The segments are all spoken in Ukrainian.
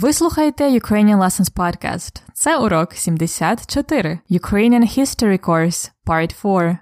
Ви слухаєте Ukrainian Lessons Podcast. Це урок 74. Ukrainian History Course Part 4.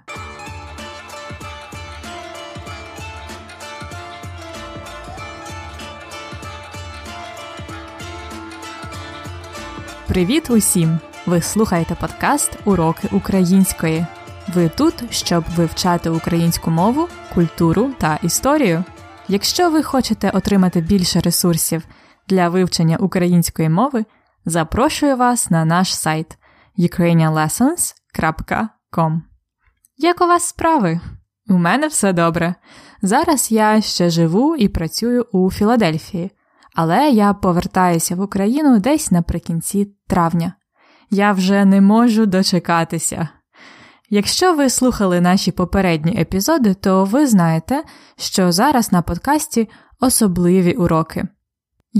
Привіт усім! Ви слухаєте подкаст Уроки української. Ви тут, щоб вивчати українську мову, культуру та історію. Якщо ви хочете отримати більше ресурсів для вивчення української мови, запрошую вас на наш сайт ukrainianlessons.com. Як у вас справи? У мене все добре. Зараз я ще живу і працюю у Філадельфії, але я повертаюся в Україну десь наприкінці травня. Я вже не можу дочекатися. Якщо ви слухали наші попередні епізоди, то ви знаєте, що зараз на подкасті особливі уроки.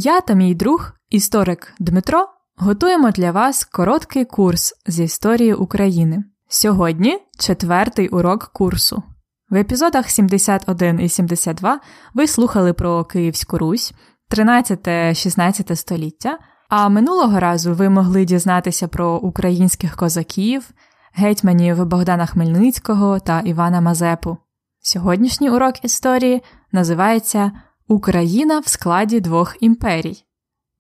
Я та мій друг, історик Дмитро, готуємо для вас короткий курс з історії України. Сьогодні четвертий урок курсу. В епізодах 71 і 72 ви слухали про Київську Русь, 13-16 століття, а минулого разу ви могли дізнатися про українських козаків, гетьманів Богдана Хмельницького та Івана Мазепу. Сьогоднішній урок історії називається Україна в складі двох імперій.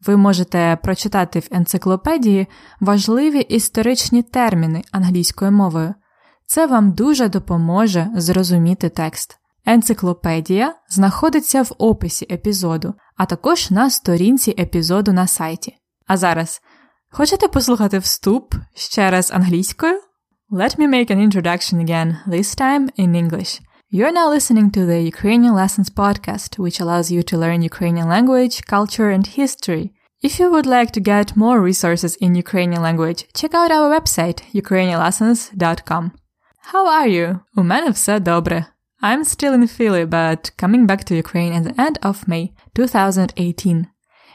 Ви можете прочитати в енциклопедії важливі історичні терміни англійською мовою. Це вам дуже допоможе зрозуміти текст. Енциклопедія знаходиться в описі епізоду, а також на сторінці епізоду на сайті. А зараз хочете послухати вступ ще раз англійською? Let me make an introduction again, this time in English. You're now listening to the Ukrainian Lessons podcast, which allows you to learn Ukrainian language, culture, and history. If you would like to get more resources in Ukrainian language, check out our website, ukrainianlessons.com. How are you? У мене все добре. I'm still in Philly, but coming back to Ukraine at the end of May 2018.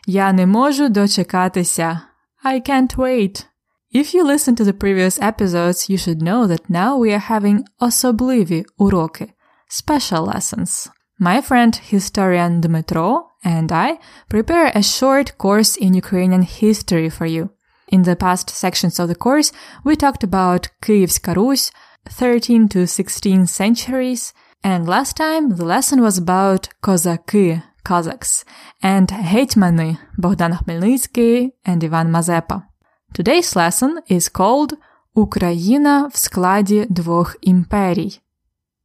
Я не можу дочекатися. I can't wait. If you listen to the previous episodes, you should know that now we are having особливі уроки, special lessons. My friend historian Dmitro and I prepare a short course in Ukrainian history for you. In the past sections of the course, we talked about Kyivska Rus, 13 to 16 centuries, and last time the lesson was about Kozaki, Cossacks, and Hetmany, Bogdan Khmelnytsky and Ivan Mazepa. Today's lesson is called Україна в складі двох імперій.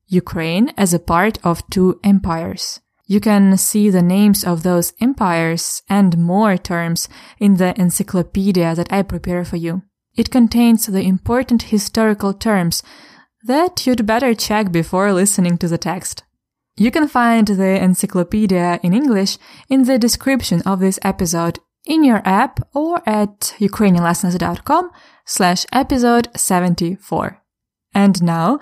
Ukraine as a part of two empires. You can see the names of those empires and more terms in the encyclopedia that I prepare for you. It contains the important historical terms that you'd better check before listening to the text. You can find the encyclopedia in English in the description of this episode in your app or at ukrainianlessons.com slash episode 74. And now,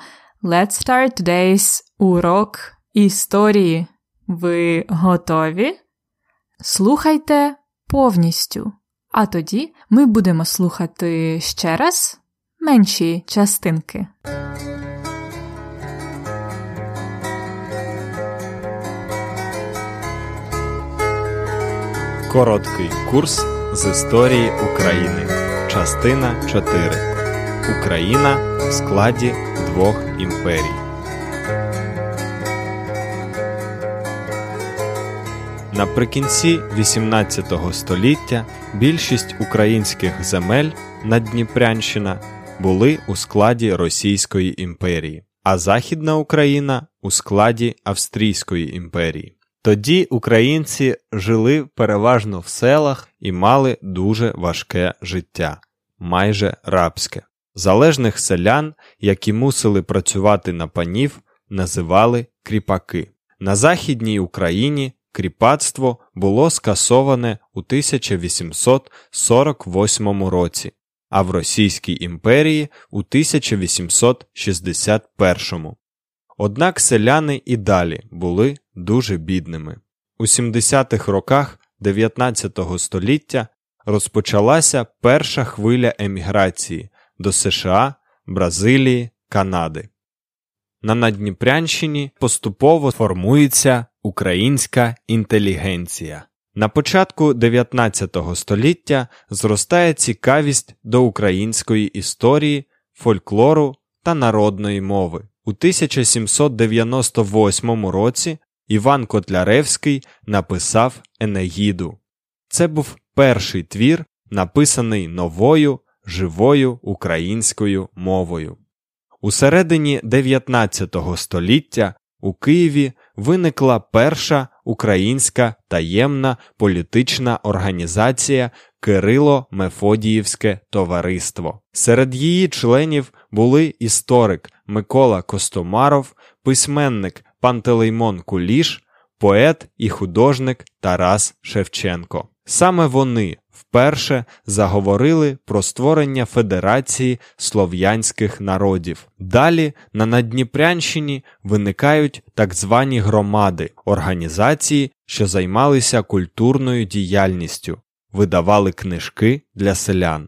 let's start today's урок історії. Ви готові? Слухайте повністю. А тоді ми будемо слухати ще раз менші частинки. Короткий курс з історії України. Частина 4. Україна в складі двох імперій. Наприкінці XVIII століття більшість українських земель Наддніпрянщина були у складі Російської імперії, а Західна Україна у складі Австрійської імперії. Тоді українці жили переважно в селах і мали дуже важке життя, майже рабське. Залежних селян, які мусили працювати на панів, називали кріпаки. На Західній Україні кріпацтво було скасоване у 1848 році, а в Російській імперії у 1861. Однак селяни і далі були дуже бідними. У 70-х роках 19 століття розпочалася перша хвиля еміграції до США, Бразилії, Канади. На Надніпрянщині поступово формується українська інтелігенція. На початку 19 століття зростає цікавість до української історії, фольклору та народної мови. У 1798 році Іван Котляревський написав Енеїду. Це був перший твір, написаний новою живою українською мовою. У середині 19 століття у Києві виникла перша українська таємна політична організація Кирило Мефодіївське товариство. Серед її членів були історик Микола Костомаров, письменник Пантелеймон Куліш, поет і художник Тарас Шевченко. Саме вони вперше заговорили про створення Федерації слов'янських народів. Далі на Надніпрянщині виникають так звані громади, організації, що займалися культурною діяльністю, видавали книжки для селян.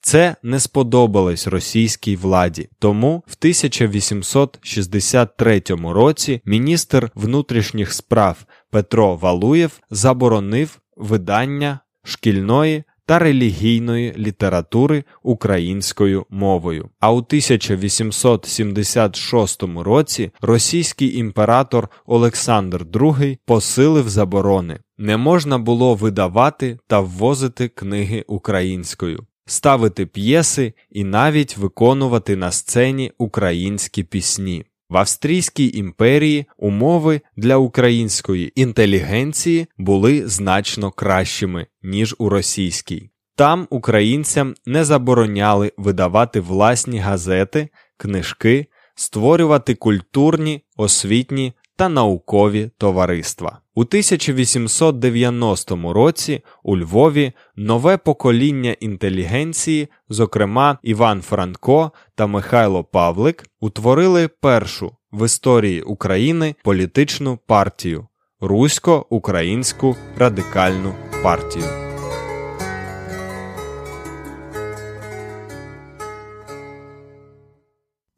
Це не сподобалось російській владі, тому в 1863 році міністр внутрішніх справ Петро Валуєв заборонив видання шкільної та релігійної літератури українською мовою. А у 1876 році російський імператор Олександр II посилив заборони. Не можна було видавати та ввозити книги українською, ставити п'єси і навіть виконувати на сцені українські пісні. В Австрійській імперії умови для української інтелігенції були значно кращими, ніж у російській. Там українцям не забороняли видавати власні газети, книжки, створювати культурні, освітні та наукові товариства. У 1890 році у Львові нове покоління інтелігенції, зокрема Іван Франко та Михайло Павлик, утворили першу в історії України політичну партію Русько-Українську радикальну партію.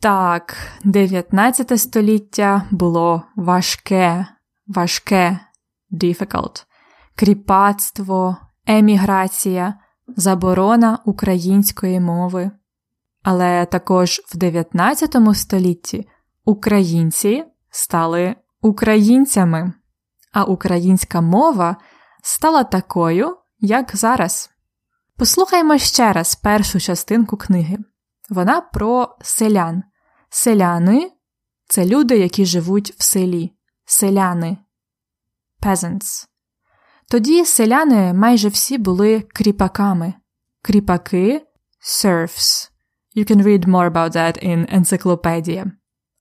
Так, 19 століття було важке, важке, difficult, кріпацтво, еміграція, заборона української мови. Але також в 19 столітті українці стали українцями, а українська мова стала такою, як зараз. Послухаймо ще раз першу частинку книги. Вона про селян. Селяни це люди, які живуть в селі. Селяни. Peasants. Тоді селяни майже всі були кріпаками. Кріпаки serfs. You can read more about that in Encyclopedia.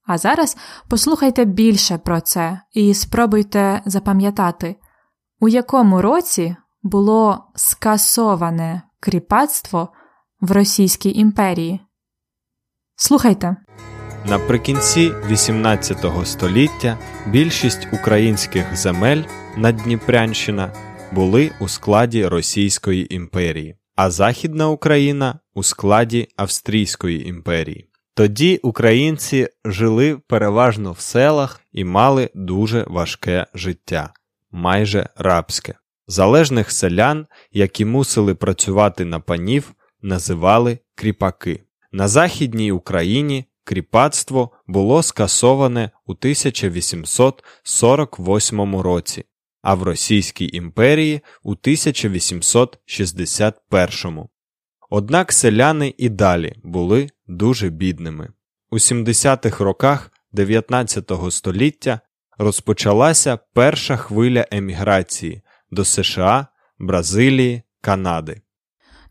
А зараз послухайте більше про це і спробуйте запам'ятати, у якому році було скасоване кріпацтво в Російській імперії. Слухайте. Наприкінці XVIII століття більшість українських земель Надніпрянщина були у складі Російської імперії, а Західна Україна у складі Австрійської імперії. Тоді українці жили переважно в селах і мали дуже важке життя, майже рабське. Залежних селян, які мусили працювати на панів, називали кріпаки. На Західній Україні кріпацтво було скасоване у 1848 році, а в Російській імперії у 1861. Однак селяни і далі були дуже бідними. У 70-х роках 19 століття розпочалася перша хвиля еміграції до США, Бразилії, Канади.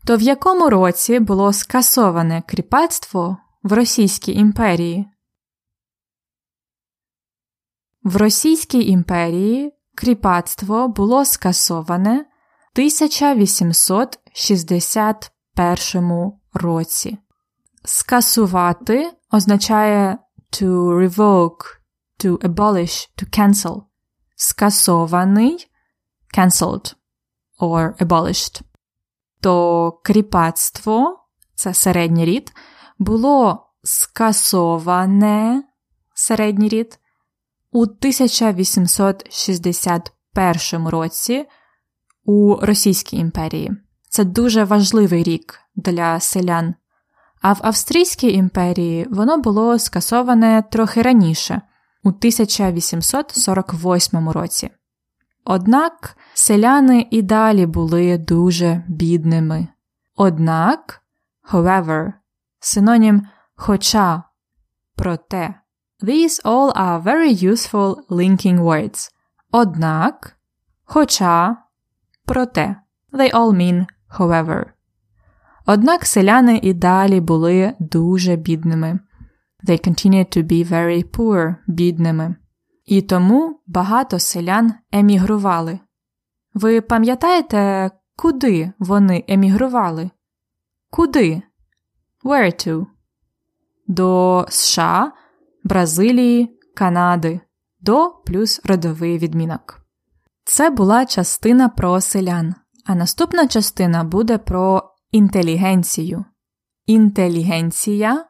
То в якому році було скасоване кріпацтво в Російській імперії? В Російській імперії кріпацтво було скасоване в 1861 році. Скасувати означає to revoke, to abolish, to cancel. Скасований cancelled or abolished то кріпацтво, це середній рід, було скасоване середній рід у 1861 році у Російській імперії. Це дуже важливий рік для селян. А в Австрійській імперії воно було скасоване трохи раніше, у 1848 році. Однак селяни і далі були дуже бідними. Однак, however, синонім хоча, проте. These all are very useful linking words. Однак, хоча, проте. They all mean however. Однак селяни і далі були дуже бідними. They continued to be very poor, бідними. І тому багато селян емігрували. Ви пам'ятаєте, куди вони емігрували? Куди? Where to? До США, Бразилії, Канади, до плюс родовий відмінок. Це була частина про селян, а наступна частина буде про інтелігенцію. Інтелігенція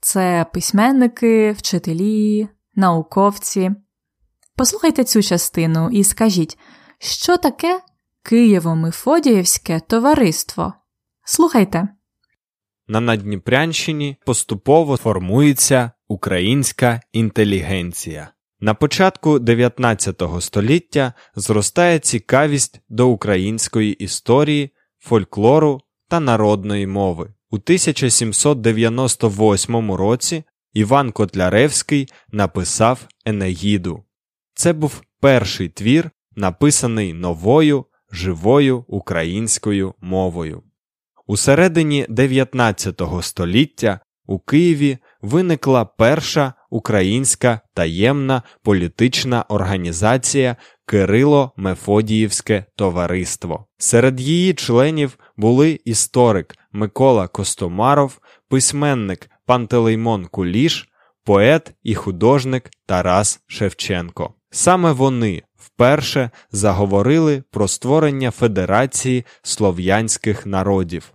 це письменники, вчителі, науковці. Послухайте цю частину і скажіть, що таке Києво-Мефодіївське товариство? Слухайте. На Надніпрянщині поступово формується українська інтелігенція. На початку 19 століття зростає цікавість до української історії, фольклору та народної мови. У 1798 році Іван Котляревський написав Енеїду. Це був перший твір, написаний новою живою українською мовою. У середині 19 століття у Києві виникла перша українська таємна політична організація Кирило Мефодіївське товариство. Серед її членів були історик Микола Костомаров, письменник Пантелеймон Куліш, поет і художник Тарас Шевченко. Саме вони вперше заговорили про створення Федерації слов'янських народів.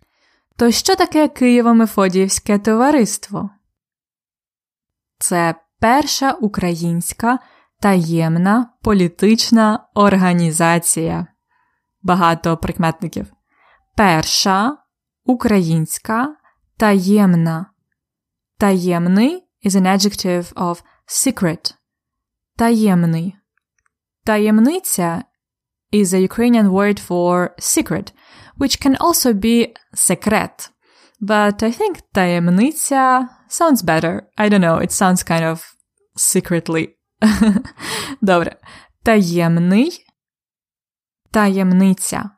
То що таке Києво-Мефодіївське товариство? Це перша українська таємна політична організація. Багато прикметників. Перша українська таємна. Таємний is an adjective of secret. Таємний. Таємниця is a Ukrainian word for secret, which can also be секрет. But I think таємниця sounds better. I don't know, it sounds kind of secretly. Добре. Таємний. Таємниця.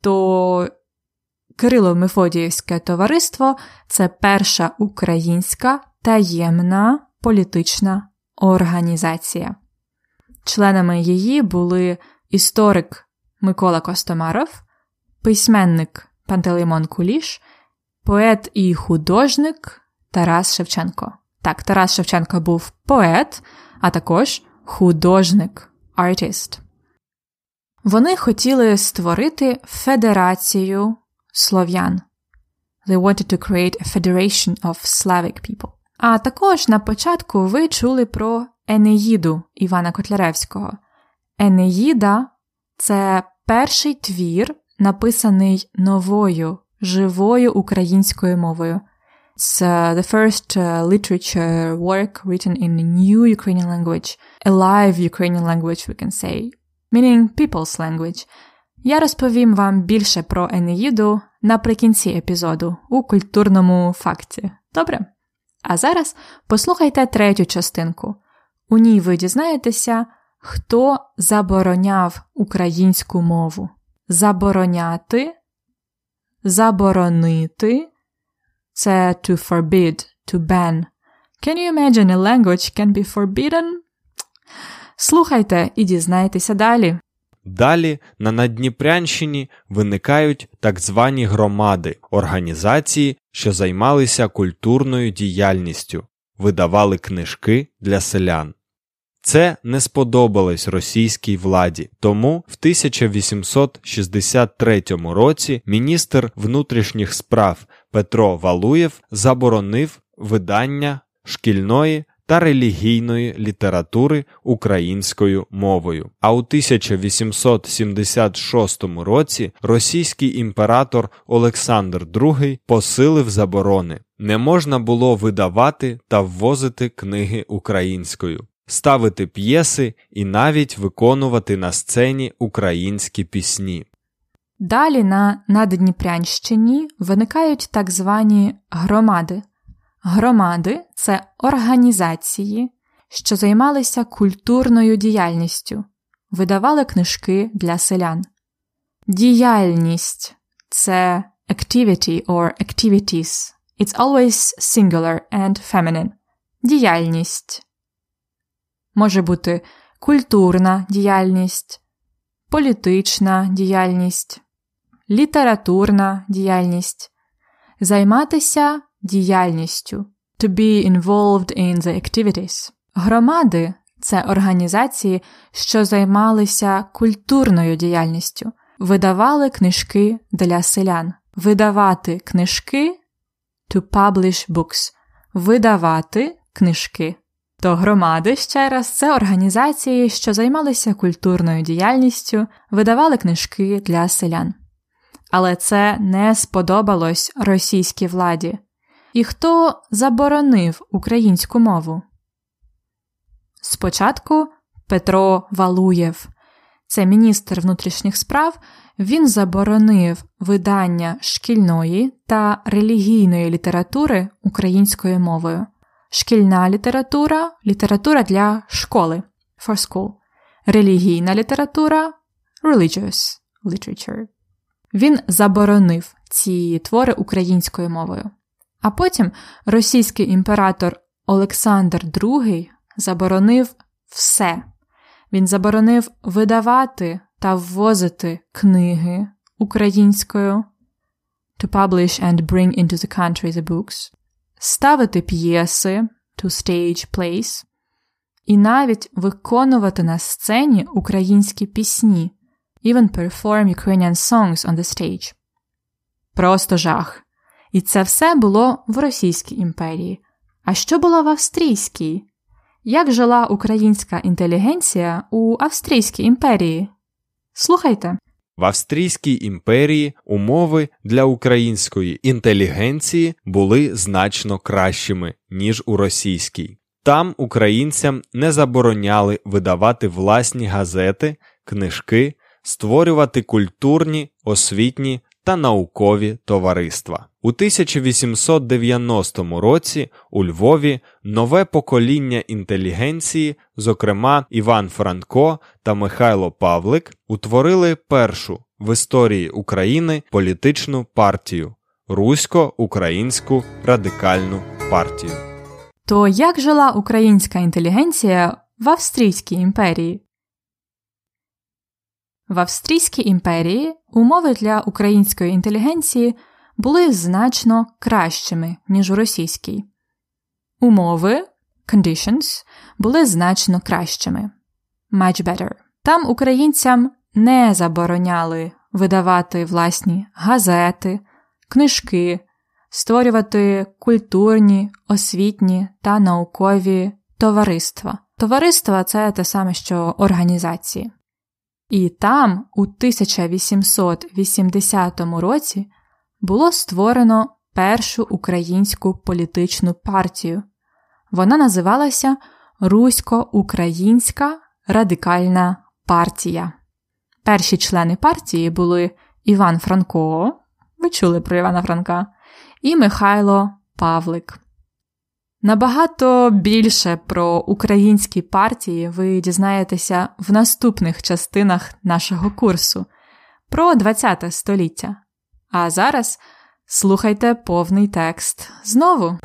То Кирило-Мефодіївське товариство це перша українська таємна політична організація. Членами її були історик Микола Костомаров, письменник Пантелеймон Куліш, поет і художник Тарас Шевченко. Так, Тарас Шевченко був поет, а також художник артист. Вони хотіли створити федерацію слов'ян. They wanted to create a federation of Slavic people. А також на початку ви чули про Енеїду Івана Котляревського. Енеїда це перший твір, написаний новою, живою українською мовою. It's uh, the first uh, literature work written in a new Ukrainian language, a live Ukrainian language, we can say, meaning people's language. Я розповім вам більше про Енеїду наприкінці епізоду у культурному факті. Добре? А зараз послухайте третю частинку. У ній ви дізнаєтеся, хто забороняв українську мову. Забороняти, заборонити це to forbid, to ban. Can you imagine a language can be forbidden? Слухайте і дізнайтеся далі. Далі на Надніпрянщині виникають так звані громади, організації, що займалися культурною діяльністю, видавали книжки для селян. Це не сподобалось російській владі, тому в 1863 році міністр внутрішніх справ Петро Валуєв заборонив видання шкільної та релігійної літератури українською мовою. А у 1876 році російський імператор Олександр II посилив заборони. Не можна було видавати та ввозити книги українською, ставити п'єси і навіть виконувати на сцені українські пісні. Далі на Наддніпрянщині виникають так звані громади. Громади це організації, що займалися культурною діяльністю, видавали книжки для селян. Діяльність це activity or activities. It's always singular and feminine. Діяльність може бути культурна діяльність, політична діяльність, літературна діяльність, займатися діяльністю to be involved in the activities. Громади це організації, що займалися культурною діяльністю, видавали книжки для селян. Видавати книжки to publish books. Видавати книжки. То громади ще раз це організації, що займалися культурною діяльністю, видавали книжки для селян. Але це не сподобалось російській владі. І хто заборонив українську мову? Спочатку Петро Валуєв, це міністр внутрішніх справ, він заборонив видання шкільної та релігійної літератури українською мовою. Шкільна література література для школи for school. Релігійна література religious literature. Він заборонив ці твори українською мовою. А потім російський імператор Олександр II заборонив все. Він заборонив видавати та ввозити книги українською to publish and bring into the country the books, ставити п'єси to stage plays, і навіть виконувати на сцені українські пісні, even perform Ukrainian songs on the stage. Просто жах. І це все було в Російській імперії. А що було в Австрійській? Як жила українська інтелігенція у Австрійській імперії? Слухайте. В Австрійській імперії умови для української інтелігенції були значно кращими, ніж у російській. Там українцям не забороняли видавати власні газети, книжки, створювати культурні, освітні та наукові товариства. У 1890 році у Львові нове покоління інтелігенції, зокрема Іван Франко та Михайло Павлик, утворили першу в історії України політичну партію Русько-Українську радикальну партію. То як жила українська інтелігенція в Австрійській імперії? В Австрійській імперії умови для української інтелігенції були значно кращими, ніж у російській. Умови conditions, були значно кращими. Much better. Там українцям не забороняли видавати власні газети, книжки, створювати культурні, освітні та наукові товариства. Товариства це те саме, що організації. І там, у 1880 році, було створено першу українську політичну партію. Вона називалася Русько-Українська Радикальна партія. Перші члени партії були Іван Франко, ви чули про Івана Франка, і Михайло Павлик. Набагато більше про українські партії ви дізнаєтеся в наступних частинах нашого курсу про ХХ століття. А зараз слухайте повний текст знову.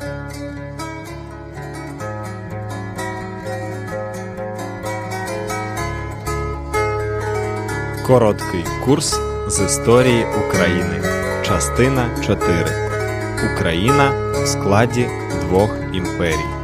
Короткий курс з історії України. Частина 4. Україна в складі двох імперій.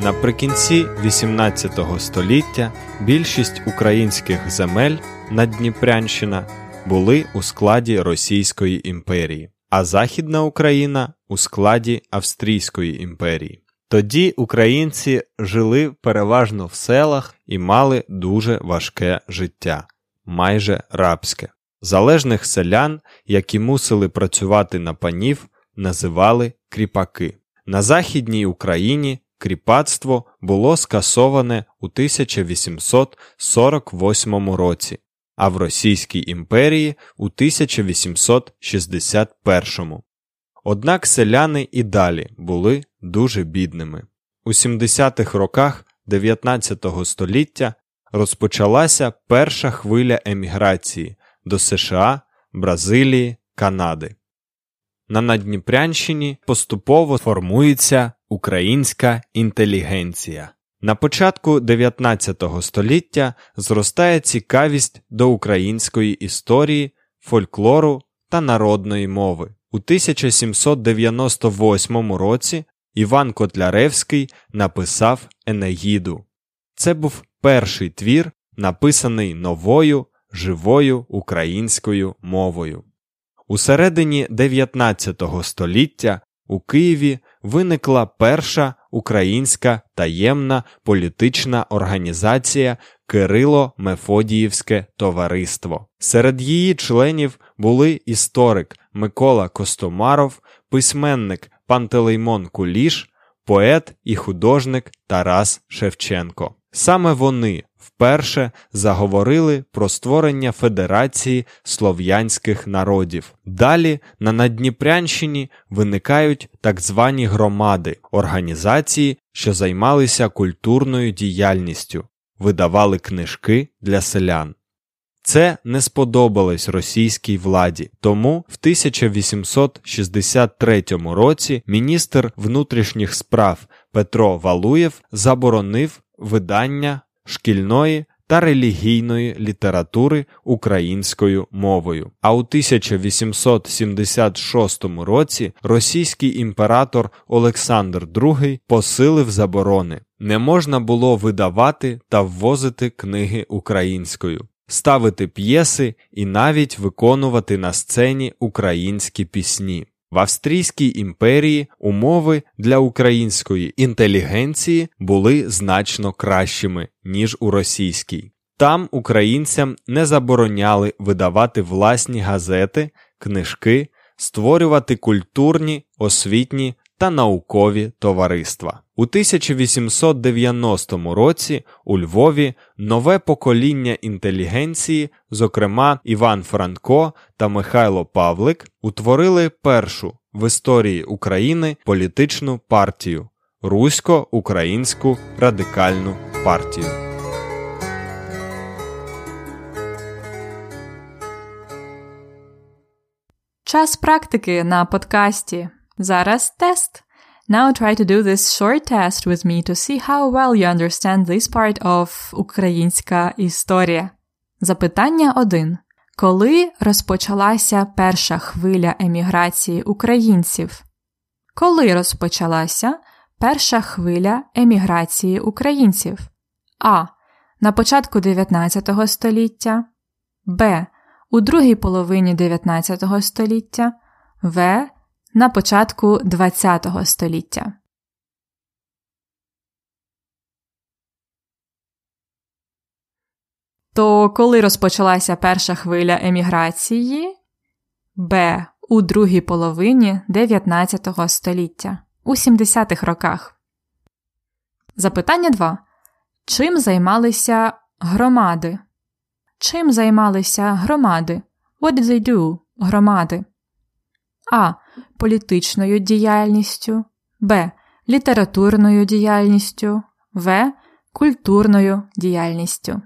Наприкінці XVIII століття більшість українських земель Наддніпрянщина були у складі Російської імперії, а Західна Україна у складі Австрійської імперії. Тоді українці жили переважно в селах і мали дуже важке життя, майже рабське. Залежних селян, які мусили працювати на панів, називали кріпаки. На Західній Україні кріпацтво було скасоване у 1848 році, а в Російській імперії у 1861. Однак селяни і далі були дуже бідними. У 70-х роках 19 століття розпочалася перша хвиля еміграції до США, Бразилії, Канади. На Надніпрянщині поступово формується українська інтелігенція. На початку 19 століття зростає цікавість до української історії, фольклору та народної мови. У 1798 році Іван Котляревський написав Енеїду. Це був перший твір, написаний новою живою українською мовою. У середині 19 століття у Києві виникла перша українська таємна політична організація Кирило Мефодіївське товариство. Серед її членів були історик Микола Костомаров, письменник Пантелеймон Куліш, поет і художник Тарас Шевченко. Саме вони вперше заговорили про створення Федерації слов'янських народів. Далі на Надніпрянщині виникають так звані громади, організації, що займалися культурною діяльністю, видавали книжки для селян. Це не сподобалось російській владі, тому в 1863 році міністр внутрішніх справ Петро Валуєв заборонив видання шкільної та релігійної літератури українською мовою. А у 1876 році російський імператор Олександр II посилив заборони. Не можна було видавати та ввозити книги українською, ставити п'єси і навіть виконувати на сцені українські пісні. В Австрійській імперії умови для української інтелігенції були значно кращими, ніж у російській. Там українцям не забороняли видавати власні газети, книжки, створювати культурні, освітні та наукові товариства. У 1890 році у Львові нове покоління інтелігенції, зокрема Іван Франко та Михайло Павлик, утворили першу в історії України політичну партію Русько-Українську радикальну партію. Час практики на подкасті. Зараз тест. Now try to do this short test with me to see how well you understand this part of українська історія. Запитання 1. Коли розпочалася перша хвиля еміграції українців? Коли розпочалася перша хвиля еміграції українців? А. На початку 19 століття, Б. У другій половині 19 століття, В на початку ХХ століття. То коли розпочалася перша хвиля еміграції? Б. У другій половині 19 століття у 70-х роках. Запитання 2. Чим займалися громади? Чим займалися громади? What did they do? Громади? А політичною діяльністю, Б. Літературною діяльністю, В. Культурною діяльністю.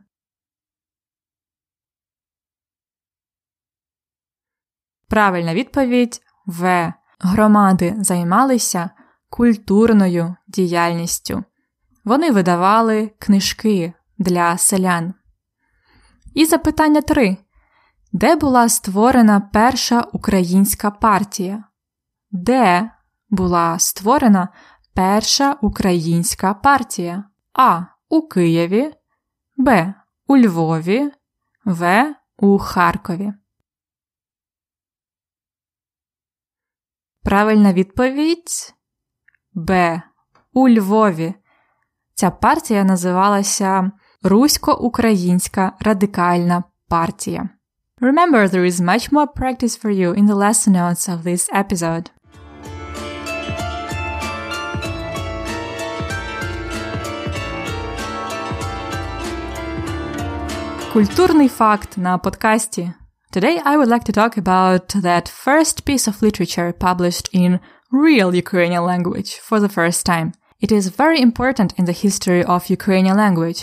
Правильна відповідь В. Громади займалися культурною діяльністю. Вони видавали книжки для селян. І запитання 3 де була створена перша українська партія? Де була створена перша українська партія? А. У Києві, Б. У Львові, В. У Харкові. Правильна відповідь Б. У Львові. Ця партія називалася Русько-Українська радикальна партія. Remember, there is much more practice for you in the lesson notes of this episode. Культурний факт на подкасті. Today I would like to talk about that first piece of literature published in real Ukrainian language for the first time. It is very important in the history of Ukrainian language,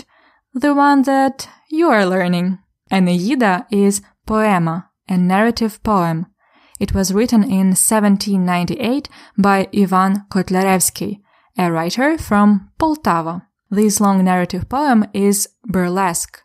the one that you are learning. Aeneida is poema, a narrative poem. It was written in 1798 by Ivan Kotlarevsky, a writer from Poltava. This long narrative poem is burlesque,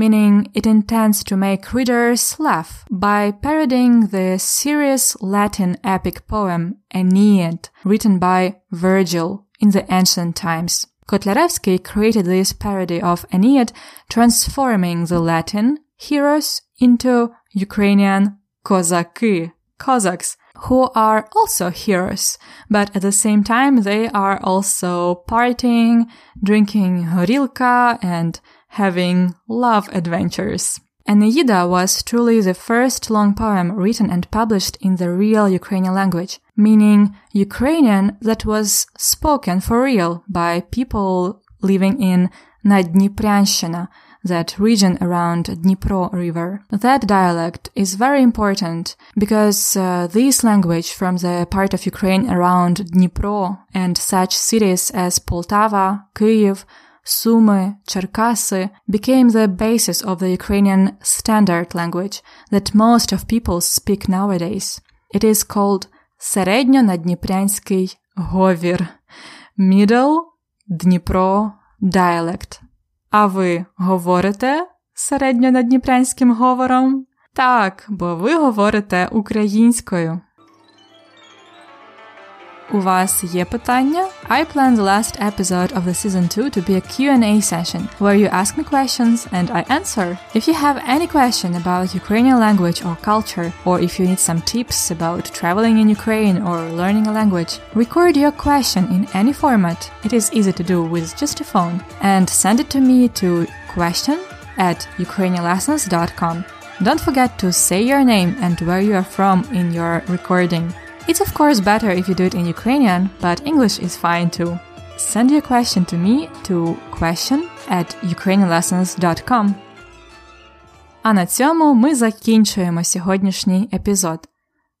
meaning it intends to make readers laugh by parodying the serious Latin epic poem Aeneid, written by Virgil in the ancient times. Kotlarevsky created this parody of Aeneid, transforming the Latin heroes into Ukrainian kozaki, Cossacks, who are also heroes, but at the same time they are also partying, drinking horilka, and having love adventures. Aeneida was truly the first long poem written and published in the real Ukrainian language, meaning Ukrainian that was spoken for real by people living in Nadnipranshina, that region around Dnipro River. That dialect is very important because uh, this language from the part of Ukraine around Dnipro and such cities as Poltava, Kyiv, Sumy, Cherkasy became the basis of the Ukrainian standard language that most of people speak nowadays. It is called Середньонадніпрянський говір, Middle Dnipro dialect. А ви говорите середньонадніпрянським говором? Так, бо ви говорите українською. У вас є питання? I plan the last episode of the season 2 to be a Q&A session where you ask me questions and I answer. If you have any question about Ukrainian language or culture or if you need some tips about traveling in Ukraine or learning a language, record your question in any format. It is easy to do with just a phone and send it to me to question at ukrainianlessons.com. Don't forget to say your name and where you are from in your recording. It's of course better if you do it in Ukrainian, but English is fine too. Send your question to me to question at ukrainianlessons.com. А на цьому ми закінчуємо сьогоднішній епізод.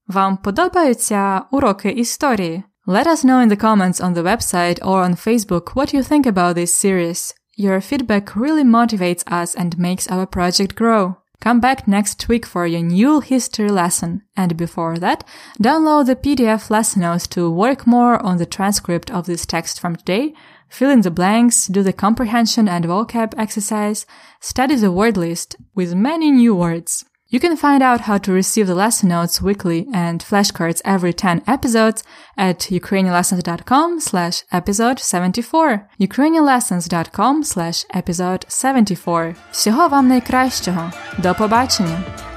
Вам подобаються уроки історії? Let us know in the comments on the website or on Facebook what you think about this series. Your feedback really motivates us and makes our project grow. Come back next week for your new history lesson. And before that, download the PDF lesson notes to work more on the transcript of this text from today, fill in the blanks, do the comprehension and vocab exercise, study the word list with many new words. You can find out how to receive the lesson notes weekly and flashcards every 10 episodes at ukrainianlessons.com slash episode 74. ukrainianlessons.com slash episode 74. Всього вам найкращого. До побачення!